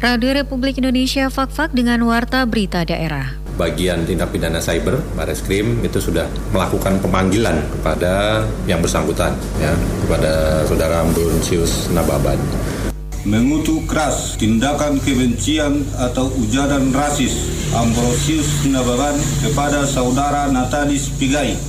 Radio Republik Indonesia Fak-Fak dengan Warta Berita Daerah. Bagian tindak pidana cyber, Baris Krim itu sudah melakukan pemanggilan kepada yang bersangkutan, ya, kepada Saudara Ambrosius Nababan. Mengutuk keras tindakan kebencian atau ujaran rasis Ambrosius Nababan kepada Saudara Natalis Pigai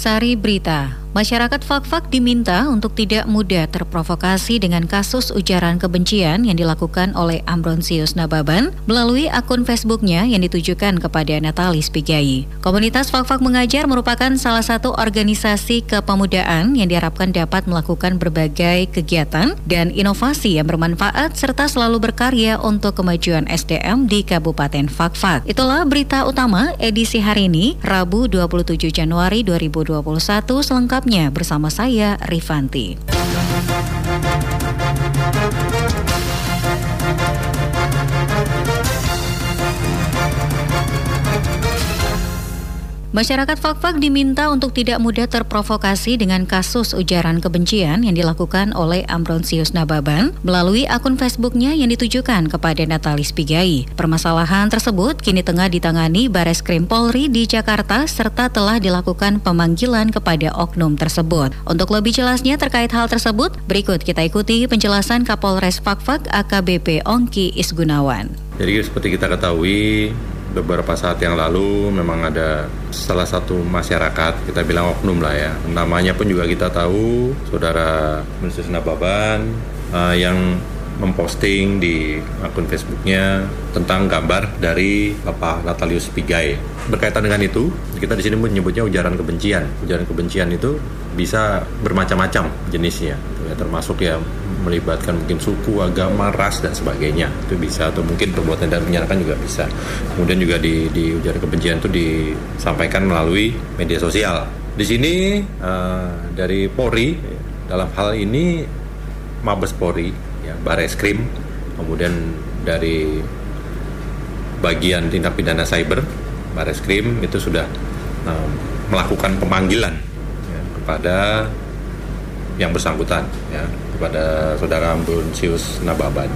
Sari Berita Masyarakat Fakfak diminta untuk tidak mudah terprovokasi dengan kasus ujaran kebencian yang dilakukan oleh Ambronsius Nababan melalui akun Facebooknya yang ditujukan kepada Natalis Pigai. Komunitas Fakfak Mengajar merupakan salah satu organisasi kepemudaan yang diharapkan dapat melakukan berbagai kegiatan dan inovasi yang bermanfaat serta selalu berkarya untuk kemajuan SDM di Kabupaten Fakfak. Itulah berita utama edisi hari ini, Rabu 27 Januari 2021 selengkap selengkapnya bersama saya Rifanti. Masyarakat Fakfak diminta untuk tidak mudah terprovokasi dengan kasus ujaran kebencian yang dilakukan oleh Ambronsius Nababan melalui akun Facebooknya yang ditujukan kepada Natalis Pigai. Permasalahan tersebut kini tengah ditangani Bares Krim Polri di Jakarta serta telah dilakukan pemanggilan kepada oknum tersebut. Untuk lebih jelasnya terkait hal tersebut, berikut kita ikuti penjelasan Kapolres Fakfak AKBP Ongki Isgunawan. Jadi seperti kita ketahui, beberapa saat yang lalu memang ada salah satu masyarakat kita bilang oknum lah ya namanya pun juga kita tahu saudara Minister Nababan uh, yang memposting di akun Facebooknya tentang gambar dari Bapak Natalius Pigai. Berkaitan dengan itu, kita di sini menyebutnya ujaran kebencian. Ujaran kebencian itu bisa bermacam-macam jenisnya, ya, termasuk ya melibatkan mungkin suku, agama, ras dan sebagainya itu bisa atau mungkin perbuatan dan menyerahkan juga bisa. Kemudian juga di, di ujaran kebencian itu disampaikan melalui media sosial. Di sini uh, dari Polri dalam hal ini Mabes Polri, ya, Bareskrim, kemudian dari bagian tindak pidana cyber, Bareskrim itu sudah uh, melakukan pemanggilan ya, kepada yang bersangkutan ya kepada saudara Ambrosius Nababan.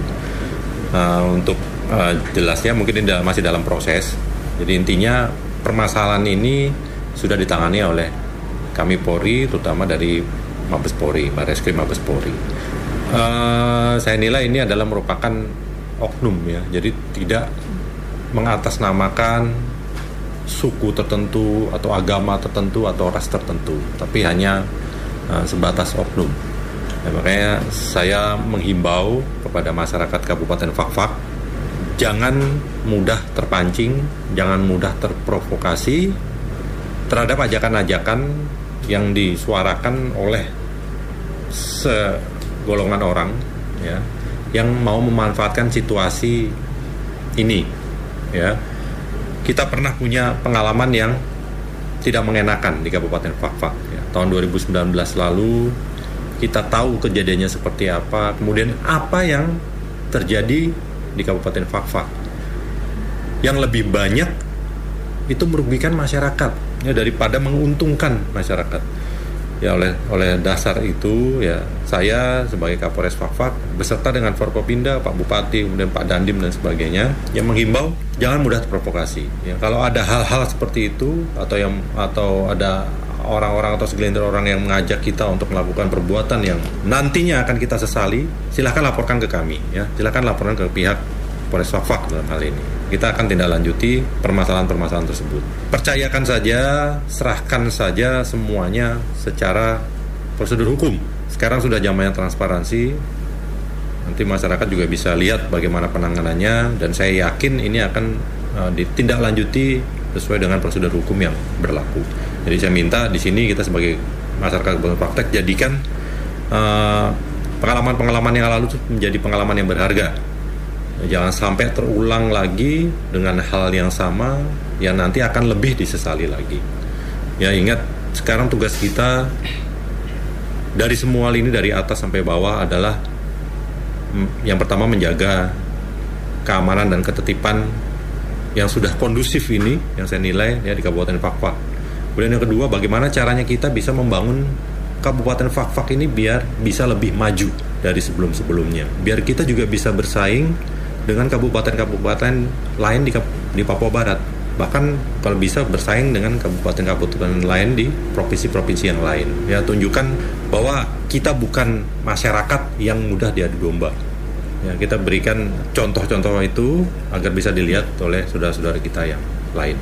Uh, untuk uh, jelasnya mungkin ini masih dalam proses. Jadi intinya permasalahan ini sudah ditangani oleh kami Polri, terutama dari Mabes Polri, Bareskrim Mabes Polri. Uh, saya nilai ini adalah merupakan oknum ya, jadi tidak mengatasnamakan suku tertentu atau agama tertentu atau ras tertentu, tapi hanya uh, sebatas oknum. Ya, makanya saya menghimbau kepada masyarakat Kabupaten Fakfak jangan mudah terpancing, jangan mudah terprovokasi terhadap ajakan-ajakan yang disuarakan oleh segolongan orang ya yang mau memanfaatkan situasi ini ya kita pernah punya pengalaman yang tidak mengenakan di Kabupaten Fakfak ya. tahun 2019 lalu kita tahu kejadiannya seperti apa kemudian apa yang terjadi di Kabupaten Fakfak yang lebih banyak itu merugikan masyarakat. Ya daripada menguntungkan masyarakat. Ya oleh oleh dasar itu ya saya sebagai Kapolres Fakfak beserta dengan Forkopinda Pak Bupati kemudian Pak Dandim dan sebagainya yang menghimbau jangan mudah terprovokasi. Ya kalau ada hal-hal seperti itu atau yang atau ada orang-orang atau segelintir orang yang mengajak kita untuk melakukan perbuatan yang nantinya akan kita sesali silahkan laporkan ke kami ya silahkan laporkan ke pihak Polres Fakfak dalam hal ini kita akan tindak lanjuti permasalahan-permasalahan tersebut. Percayakan saja, serahkan saja semuanya secara prosedur hukum. Sekarang sudah zamannya transparansi. Nanti masyarakat juga bisa lihat bagaimana penanganannya dan saya yakin ini akan uh, ditindaklanjuti sesuai dengan prosedur hukum yang berlaku. Jadi saya minta di sini kita sebagai masyarakat praktek jadikan uh, pengalaman-pengalaman yang lalu itu menjadi pengalaman yang berharga Jangan sampai terulang lagi dengan hal yang sama yang nanti akan lebih disesali lagi. Ya ingat sekarang tugas kita dari semua lini dari atas sampai bawah adalah yang pertama menjaga keamanan dan ketetipan yang sudah kondusif ini yang saya nilai ya di Kabupaten Fakfak. Kemudian yang kedua, bagaimana caranya kita bisa membangun Kabupaten Fakfak ini biar bisa lebih maju dari sebelum-sebelumnya. Biar kita juga bisa bersaing dengan kabupaten-kabupaten lain di, di Papua Barat. Bahkan kalau bisa bersaing dengan kabupaten-kabupaten lain di provinsi-provinsi yang lain. Ya tunjukkan bahwa kita bukan masyarakat yang mudah diadu domba. Ya, kita berikan contoh-contoh itu agar bisa dilihat oleh saudara-saudara kita yang lain.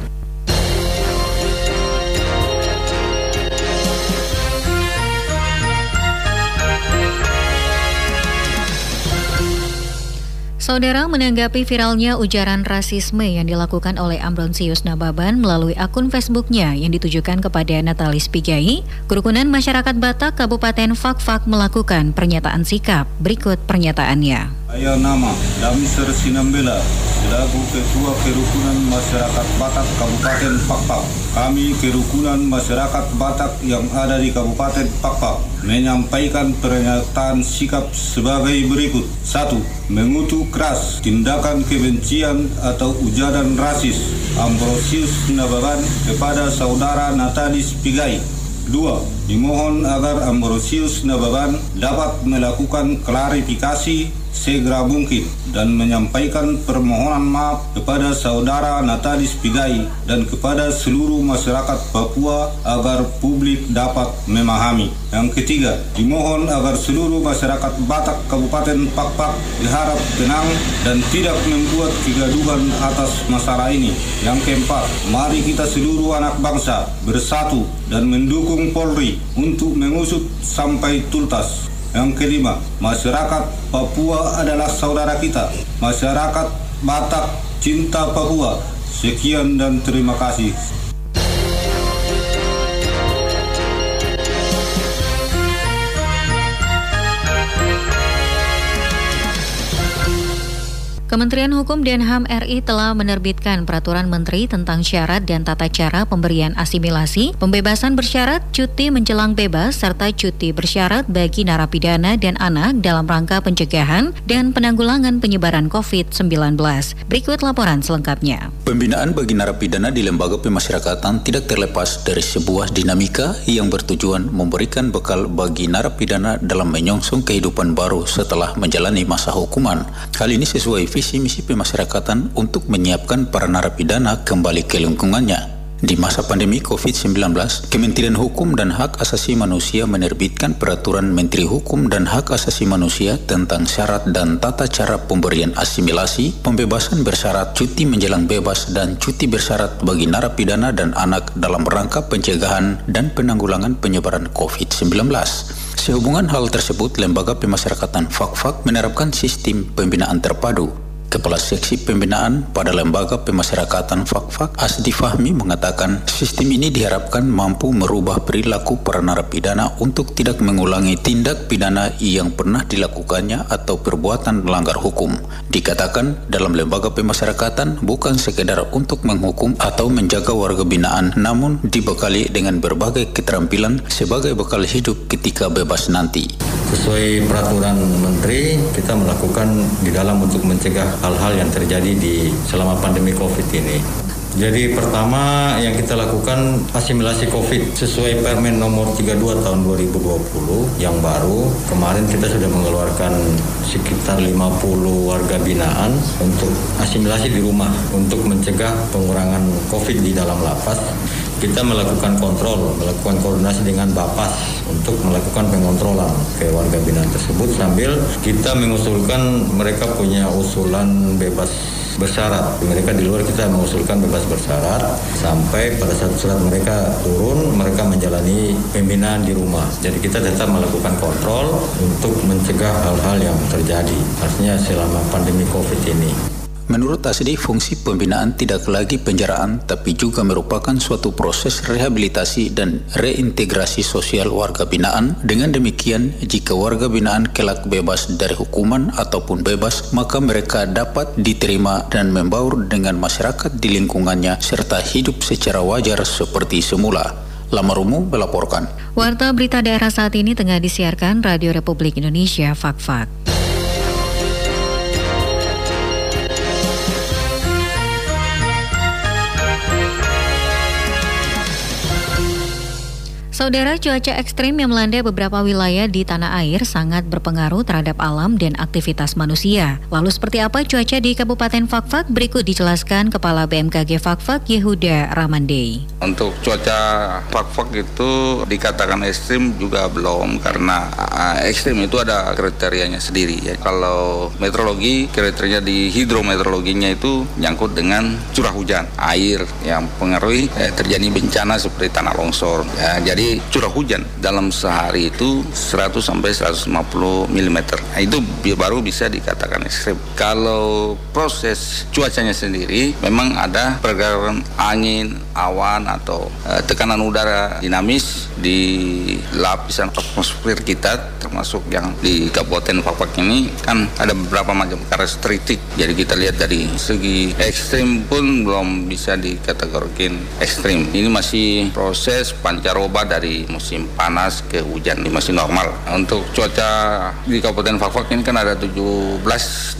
Saudara menanggapi viralnya ujaran rasisme yang dilakukan oleh Ambronsius Nababan melalui akun Facebooknya yang ditujukan kepada Natalis Pigai, Kerukunan Masyarakat Batak Kabupaten Fakfak melakukan pernyataan sikap. Berikut pernyataannya. Saya nama Damser Sinambela selaku Ketua Kerukunan Masyarakat Batak Kabupaten Pakpak. Kami Kerukunan Masyarakat Batak yang ada di Kabupaten Pakpak menyampaikan pernyataan sikap sebagai berikut. Satu, mengutuk keras tindakan kebencian atau ujaran rasis Ambrosius Nababan kepada saudara Natalis Pigai Dua, dimohon agar Ambrosius Nababan dapat melakukan klarifikasi segera mungkin dan menyampaikan permohonan maaf kepada saudara Natalis Pigai dan kepada seluruh masyarakat Papua agar publik dapat memahami. Yang ketiga, dimohon agar seluruh masyarakat Batak Kabupaten Pakpak diharap tenang dan tidak membuat kegaduhan atas masalah ini. Yang keempat, mari kita seluruh anak bangsa bersatu dan mendukung Polri untuk mengusut sampai tuntas yang kelima, masyarakat Papua adalah saudara kita. Masyarakat Batak cinta Papua. Sekian dan terima kasih. Kementerian Hukum dan HAM RI telah menerbitkan peraturan menteri tentang syarat dan tata cara pemberian asimilasi, pembebasan bersyarat, cuti menjelang bebas, serta cuti bersyarat bagi narapidana dan anak dalam rangka pencegahan dan penanggulangan penyebaran COVID-19. Berikut laporan selengkapnya. Pembinaan bagi narapidana di lembaga pemasyarakatan tidak terlepas dari sebuah dinamika yang bertujuan memberikan bekal bagi narapidana dalam menyongsong kehidupan baru setelah menjalani masa hukuman. Hal ini sesuai visi visi misi pemasyarakatan untuk menyiapkan para narapidana kembali ke lingkungannya. Di masa pandemi COVID-19, Kementerian Hukum dan Hak Asasi Manusia menerbitkan Peraturan Menteri Hukum dan Hak Asasi Manusia tentang syarat dan tata cara pemberian asimilasi, pembebasan bersyarat, cuti menjelang bebas, dan cuti bersyarat bagi narapidana dan anak dalam rangka pencegahan dan penanggulangan penyebaran COVID-19. Sehubungan hal tersebut, Lembaga Pemasyarakatan FAKFAK menerapkan sistem pembinaan terpadu Kepala Seksi Pembinaan pada Lembaga Pemasyarakatan Fakfak Asdi Fahmi mengatakan sistem ini diharapkan mampu merubah perilaku para narapidana untuk tidak mengulangi tindak pidana yang pernah dilakukannya atau perbuatan melanggar hukum. Dikatakan dalam lembaga pemasyarakatan bukan sekedar untuk menghukum atau menjaga warga binaan namun dibekali dengan berbagai keterampilan sebagai bekal hidup ketika bebas nanti. Sesuai peraturan menteri kita melakukan di dalam untuk mencegah hal-hal yang terjadi di selama pandemi COVID ini. Jadi pertama yang kita lakukan asimilasi COVID sesuai Permen nomor 32 tahun 2020 yang baru. Kemarin kita sudah mengeluarkan sekitar 50 warga binaan untuk asimilasi di rumah untuk mencegah pengurangan COVID di dalam lapas kita melakukan kontrol, melakukan koordinasi dengan Bapas untuk melakukan pengontrolan ke warga binaan tersebut sambil kita mengusulkan mereka punya usulan bebas bersyarat. Mereka di luar kita mengusulkan bebas bersyarat sampai pada saat surat mereka turun mereka menjalani pembinaan di rumah. Jadi kita tetap melakukan kontrol untuk mencegah hal-hal yang terjadi. Artinya selama pandemi Covid ini. Menurut Asdi, fungsi pembinaan tidak lagi penjaraan, tapi juga merupakan suatu proses rehabilitasi dan reintegrasi sosial warga binaan. Dengan demikian, jika warga binaan kelak bebas dari hukuman ataupun bebas, maka mereka dapat diterima dan membaur dengan masyarakat di lingkungannya serta hidup secara wajar seperti semula. Lamarumu melaporkan. Warta berita daerah saat ini tengah disiarkan Radio Republik Indonesia Fak-Fak. Saudara, cuaca ekstrim yang melanda beberapa wilayah di tanah air sangat berpengaruh terhadap alam dan aktivitas manusia. Lalu seperti apa cuaca di Kabupaten Fakfak? Berikut dijelaskan Kepala BMKG Fakfak Yehuda Ramandei. Untuk cuaca Fakfak itu dikatakan ekstrim juga belum karena eh, ekstrim itu ada kriterianya sendiri ya. Kalau meteorologi kriteria di hidrometeorologinya itu nyangkut dengan curah hujan, air yang pengaruhi eh, terjadi bencana seperti tanah longsor. Ya, jadi curah hujan dalam sehari itu 100 sampai 150 mm. Nah, itu baru bisa dikatakan ekstrim. Kalau proses cuacanya sendiri memang ada pergerakan angin, awan atau uh, tekanan udara dinamis di lapisan atmosfer kita termasuk yang di Kabupaten Papak ini kan ada beberapa macam karakteristik. Jadi kita lihat dari segi ekstrim pun belum bisa dikategorikan ekstrim. Ini masih proses pancaroba dari musim panas ke hujan ini masih normal. Untuk cuaca di Kabupaten Fakfak ini kan ada 17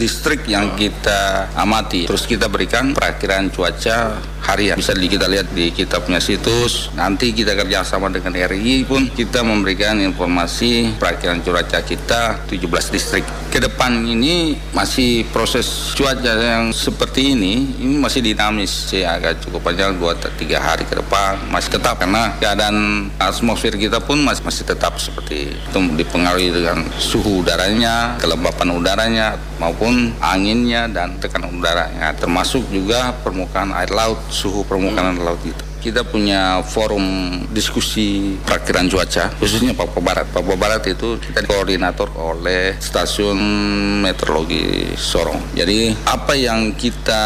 distrik yang kita amati. Terus kita berikan perakhiran cuaca harian. Bisa kita lihat di kita punya situs. Nanti kita kerjasama dengan RI pun kita memberikan informasi perakhiran cuaca kita 17 distrik. Ke depan ini masih proses cuaca yang seperti ini ini masih dinamis sih agak cukup panjang 2 3 hari ke depan masih tetap karena keadaan atmosfer kita pun masih, masih tetap seperti itu dipengaruhi dengan suhu udaranya, kelembapan udaranya maupun anginnya dan tekanan udaranya termasuk juga permukaan air laut, suhu permukaan air laut itu kita punya forum diskusi perakhiran cuaca khususnya Papua Barat. Papua Barat itu kita koordinator oleh stasiun meteorologi Sorong. Jadi apa yang kita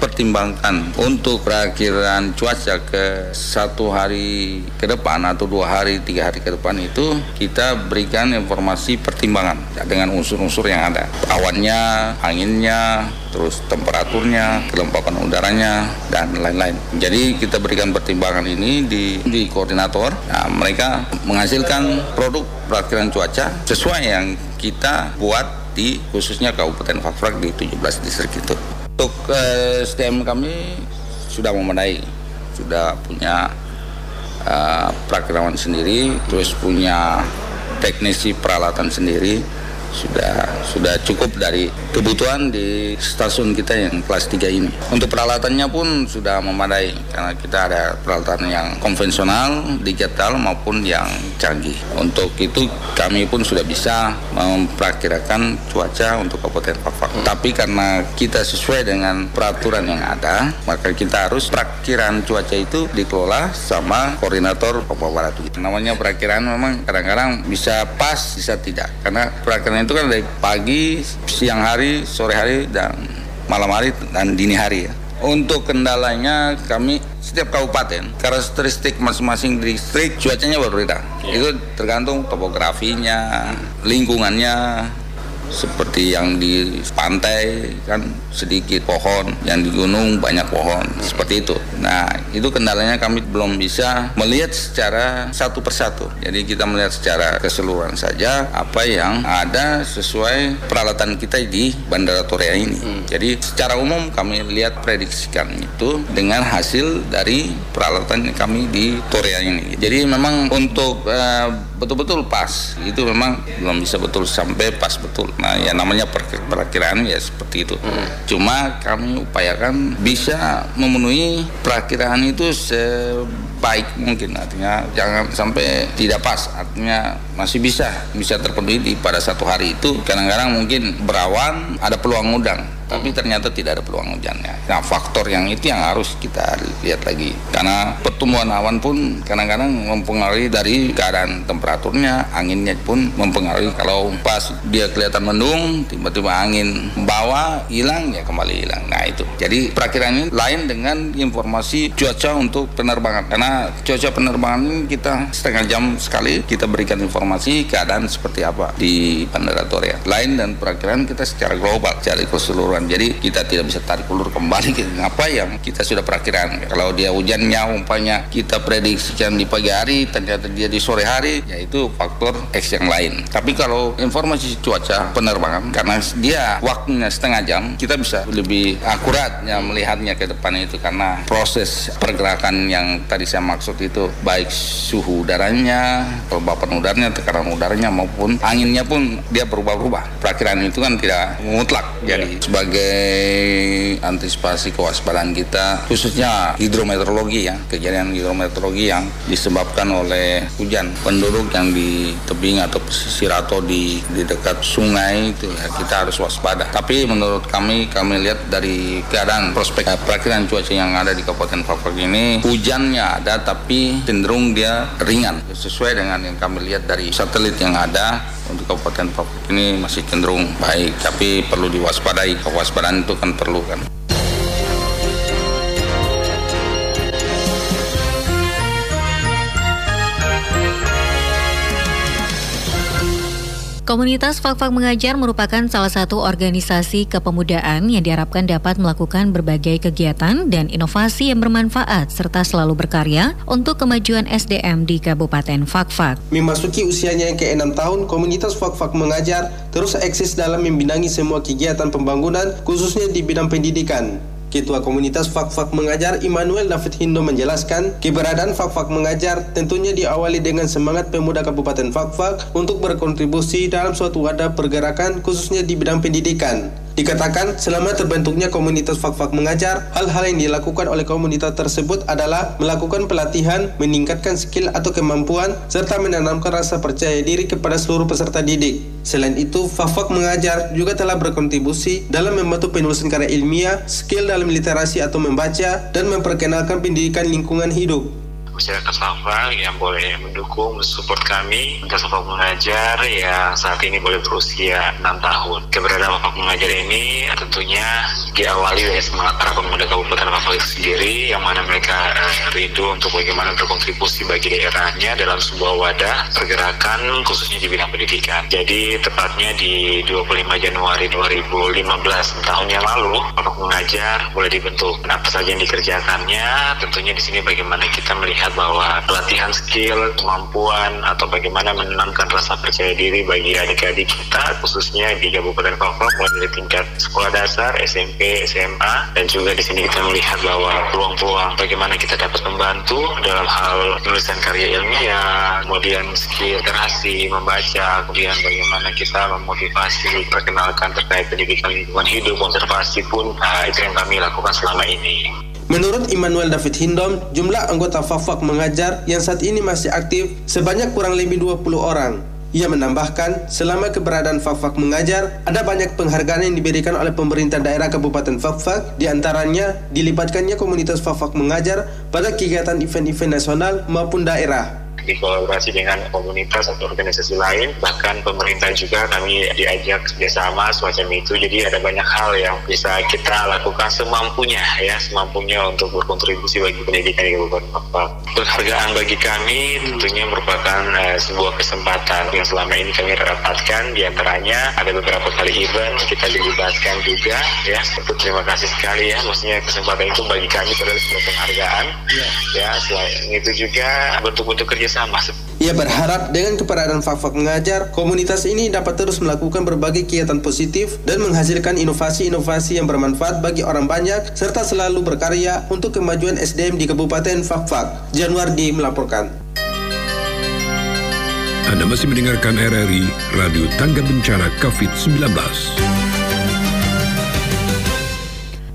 pertimbangkan untuk perakhiran cuaca ke satu hari ke depan atau dua hari tiga hari ke depan itu kita berikan informasi pertimbangan dengan unsur-unsur yang ada awannya, anginnya, terus temperaturnya, kelembapan udaranya, dan lain-lain. Jadi kita berikan pertimbangan ini di, di koordinator, nah, mereka menghasilkan produk perakhiran cuaca sesuai yang kita buat di khususnya Kabupaten Fakfrak di 17 distrik itu. Untuk eh, SDM kami sudah memadai, sudah punya uh, perakirawan sendiri, terus punya teknisi peralatan sendiri, sudah sudah cukup dari kebutuhan di stasiun kita yang kelas 3 ini. Untuk peralatannya pun sudah memadai karena kita ada peralatan yang konvensional, digital maupun yang canggih. Untuk itu kami pun sudah bisa memperkirakan cuaca untuk Kabupaten Papua. Hmm. Tapi karena kita sesuai dengan peraturan yang ada, maka kita harus perakiran cuaca itu dikelola sama koordinator Papua Barat. Namanya perakiran memang kadang-kadang bisa pas, bisa tidak. Karena itu kan dari pagi, siang hari, sore hari, dan malam hari dan dini hari ya. Untuk kendalanya kami setiap kabupaten karakteristik masing-masing distrik cuacanya berbeda. Yeah. Itu tergantung topografinya, lingkungannya, seperti yang di pantai kan sedikit pohon, yang di gunung banyak pohon, seperti itu. Nah, itu kendalanya kami belum bisa melihat secara satu persatu. Jadi kita melihat secara keseluruhan saja apa yang ada sesuai peralatan kita di Bandara Torea ini. Hmm. Jadi secara umum kami lihat prediksikan itu dengan hasil dari peralatan kami di Torea ini. Jadi memang untuk uh, betul-betul pas. Itu memang belum bisa betul sampai pas betul. Nah ya namanya perakiraan ya seperti itu. Hmm. cuma kami upayakan bisa memenuhi perakiraan itu sebaik mungkin. Artinya jangan sampai tidak pas. Artinya masih bisa bisa terpenuhi di pada satu hari itu. Kadang-kadang mungkin berawan ada peluang udang tapi ternyata tidak ada peluang hujannya. Nah, faktor yang itu yang harus kita lihat lagi. Karena pertumbuhan awan pun kadang-kadang mempengaruhi dari keadaan temperaturnya, anginnya pun mempengaruhi. Kalau pas dia kelihatan mendung, tiba-tiba angin bawa, hilang, ya kembali hilang. Nah, itu. Jadi perakiraan ini lain dengan informasi cuaca untuk penerbangan. Karena cuaca penerbangan ini kita setengah jam sekali kita berikan informasi keadaan seperti apa di Bandara Torea. Lain dan perakiraan kita secara global, cari keseluruhan laporan. Jadi kita tidak bisa tarik ulur kembali ke apa yang kita sudah perakiraan. Kalau dia hujannya umpamanya kita prediksikan di pagi hari, ternyata dia di sore hari, yaitu faktor X yang lain. Tapi kalau informasi cuaca penerbangan, karena dia waktunya setengah jam, kita bisa lebih akurat ya melihatnya ke depan itu karena proses pergerakan yang tadi saya maksud itu baik suhu udaranya, kelembapan udaranya, tekanan udaranya maupun anginnya pun dia berubah-ubah. Perakiran itu kan tidak mutlak. Jadi sebagai antisipasi kewaspadaan kita khususnya hidrometeorologi ya, kejadian hidrometeorologi yang disebabkan oleh hujan penduduk yang di tebing atau pesisir atau di di dekat sungai itu ya kita harus waspada. Tapi menurut kami kami lihat dari keadaan prospek perakiran cuaca yang ada di Kabupaten Papua ini hujannya ada tapi cenderung dia ringan sesuai dengan yang kami lihat dari satelit yang ada untuk Kabupaten Papua ini masih cenderung baik tapi perlu diwaspadai kewaspadaan itu kan perlu kan Komunitas Fakfak Mengajar merupakan salah satu organisasi kepemudaan yang diharapkan dapat melakukan berbagai kegiatan dan inovasi yang bermanfaat serta selalu berkarya untuk kemajuan SDM di Kabupaten Fakfak. Memasuki usianya yang ke-6 tahun, komunitas Fakfak Mengajar terus eksis dalam membinangi semua kegiatan pembangunan khususnya di bidang pendidikan. Ketua Komunitas Fak-Fak Mengajar Immanuel David Hindo menjelaskan, keberadaan Fak-Fak Mengajar tentunya diawali dengan semangat pemuda Kabupaten Fak-Fak untuk berkontribusi dalam suatu wadah pergerakan khususnya di bidang pendidikan. Dikatakan selama terbentuknya komunitas fak-fak mengajar, hal-hal yang dilakukan oleh komunitas tersebut adalah melakukan pelatihan, meningkatkan skill atau kemampuan, serta menanamkan rasa percaya diri kepada seluruh peserta didik. Selain itu, fak-fak mengajar juga telah berkontribusi dalam membantu penulisan karya ilmiah, skill dalam literasi atau membaca, dan memperkenalkan pendidikan lingkungan hidup masyarakat Safa yang boleh mendukung, mensupport kami. Untuk Safa Mengajar yang saat ini boleh berusia 6 tahun. Keberadaan Safa Mengajar ini tentunya diawali dari semangat para pemuda Kabupaten Safa sendiri yang mana mereka eh, rindu untuk bagaimana berkontribusi bagi daerahnya dalam sebuah wadah pergerakan khususnya di bidang pendidikan. Jadi tepatnya di 25 Januari 2015 tahun yang lalu Safa Mengajar boleh dibentuk. Apa saja yang dikerjakannya tentunya di sini bagaimana kita melihat melihat bahwa pelatihan skill, kemampuan atau bagaimana menanamkan rasa percaya diri bagi adik-adik kita khususnya di Kabupaten Papua mulai dari tingkat sekolah dasar, SMP, SMA dan juga di sini kita melihat bahwa peluang-peluang bagaimana kita dapat membantu dalam hal penulisan karya ilmiah, kemudian skill literasi, membaca, kemudian bagaimana kita memotivasi, perkenalkan terkait pendidikan lingkungan hidup, konservasi pun uh, itu yang kami lakukan selama ini. Menurut Immanuel David Hindom, jumlah anggota Fafak mengajar yang saat ini masih aktif sebanyak kurang lebih 20 orang. Ia menambahkan, selama keberadaan Fafak mengajar, ada banyak penghargaan yang diberikan oleh pemerintah daerah Kabupaten Fafak, di antaranya dilibatkannya komunitas Fafak mengajar pada kegiatan event-event nasional maupun daerah dikolaborasi dengan komunitas atau organisasi lain bahkan pemerintah juga kami diajak kerjasama semacam itu. Jadi ada banyak hal yang bisa kita lakukan semampunya ya semampunya untuk berkontribusi bagi pendidikan di Kabupaten Papua penghargaan bagi kami tentunya merupakan uh, sebuah kesempatan yang selama ini kami dapatkan di antaranya ada beberapa kali event kita dilibatkan juga ya. Itu terima kasih sekali ya. Maksudnya kesempatan itu bagi kami adalah sebuah penghargaan ya, ya. Selain itu juga bentuk-bentuk kerja sama. Ia berharap dengan keberadaan Fak-Fak mengajar, komunitas ini dapat terus melakukan berbagai kegiatan positif dan menghasilkan inovasi-inovasi yang bermanfaat bagi orang banyak serta selalu berkarya untuk kemajuan SDM di Kabupaten Fak-Fak. Januardi melaporkan. Anda masih mendengarkan RRI Radio Tangga Bencana COVID-19.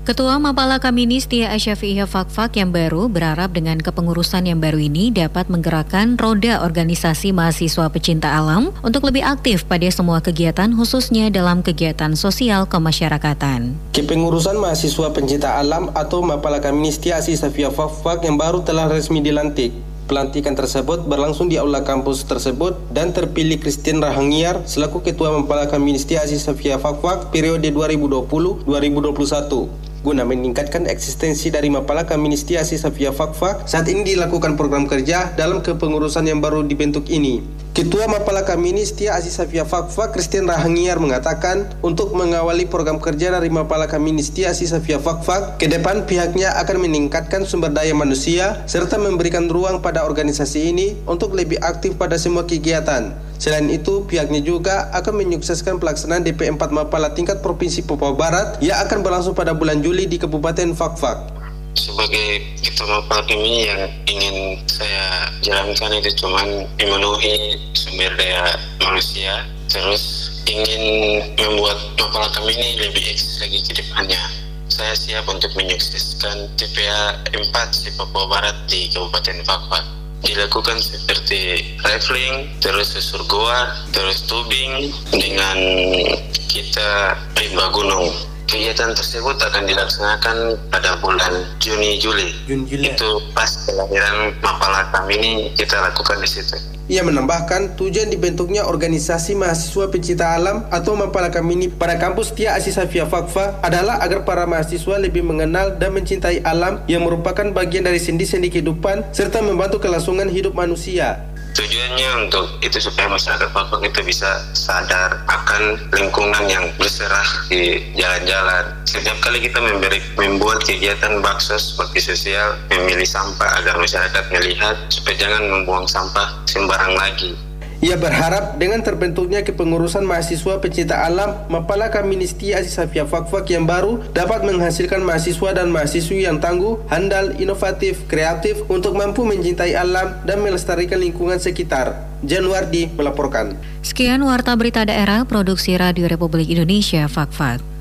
Ketua Mapala Kaminis Tia Asyafi'iyah Fakfak yang baru berharap dengan kepengurusan yang baru ini dapat menggerakkan roda organisasi mahasiswa pecinta alam untuk lebih aktif pada semua kegiatan khususnya dalam kegiatan sosial kemasyarakatan. Kepengurusan mahasiswa pencinta alam atau Mapala Kaminis Tia Asyafi'iyah Fakfak yang baru telah resmi dilantik. Pelantikan tersebut berlangsung di aula kampus tersebut dan terpilih Christian Rahangiar selaku Ketua Mempala Kaminis Tia Asyafi'iyah Fakfak periode 2020-2021 guna meningkatkan eksistensi dari Mapala Ministiasi Safia Fakfa saat ini dilakukan program kerja dalam kepengurusan yang baru dibentuk ini. Ketua Mapala Kamini Setia Aziz Safia Fakfa Christian Rahangiar mengatakan untuk mengawali program kerja dari Mapala Kamini Setia Aziz Safia Fakfa ke depan pihaknya akan meningkatkan sumber daya manusia serta memberikan ruang pada organisasi ini untuk lebih aktif pada semua kegiatan. Selain itu, pihaknya juga akan menyukseskan pelaksanaan DP 4 Mapala tingkat Provinsi Papua Barat yang akan berlangsung pada bulan Juli di Kabupaten Fakfak sebagai ketua ini yang ingin saya jalankan itu cuman memenuhi sumber daya manusia. Terus ingin membuat mapala kami ini lebih eksis lagi ke depannya. Saya siap untuk menyukseskan TPA 4 di Papua Barat di Kabupaten Fakfak dilakukan seperti rifling, terus susur goa, terus tubing dengan kita rimba gunung Kegiatan tersebut akan dilaksanakan pada bulan Juni Juli. Juni Juli. Itu pas kelahiran Mapala kami ini kita lakukan di situ. Ia menambahkan tujuan dibentuknya organisasi mahasiswa pencinta alam atau Mapala Kamini pada kampus Tia Asisafia Fakfa adalah agar para mahasiswa lebih mengenal dan mencintai alam yang merupakan bagian dari sendi-sendi kehidupan serta membantu kelangsungan hidup manusia. Tujuannya untuk itu supaya masyarakat Papua itu bisa sadar akan lingkungan yang berserah di jalan-jalan. Setiap kali kita memberi, membuat kegiatan bakso seperti sosial, memilih sampah agar masyarakat melihat supaya jangan membuang sampah sembarang lagi. Ia berharap dengan terbentuknya kepengurusan mahasiswa pecinta alam Mapala Kaministi Aziz Safia Fakfak yang baru dapat menghasilkan mahasiswa dan mahasiswi yang tangguh, handal, inovatif, kreatif untuk mampu mencintai alam dan melestarikan lingkungan sekitar. Januardi melaporkan. Sekian Warta Berita Daerah Produksi Radio Republik Indonesia Fakfak.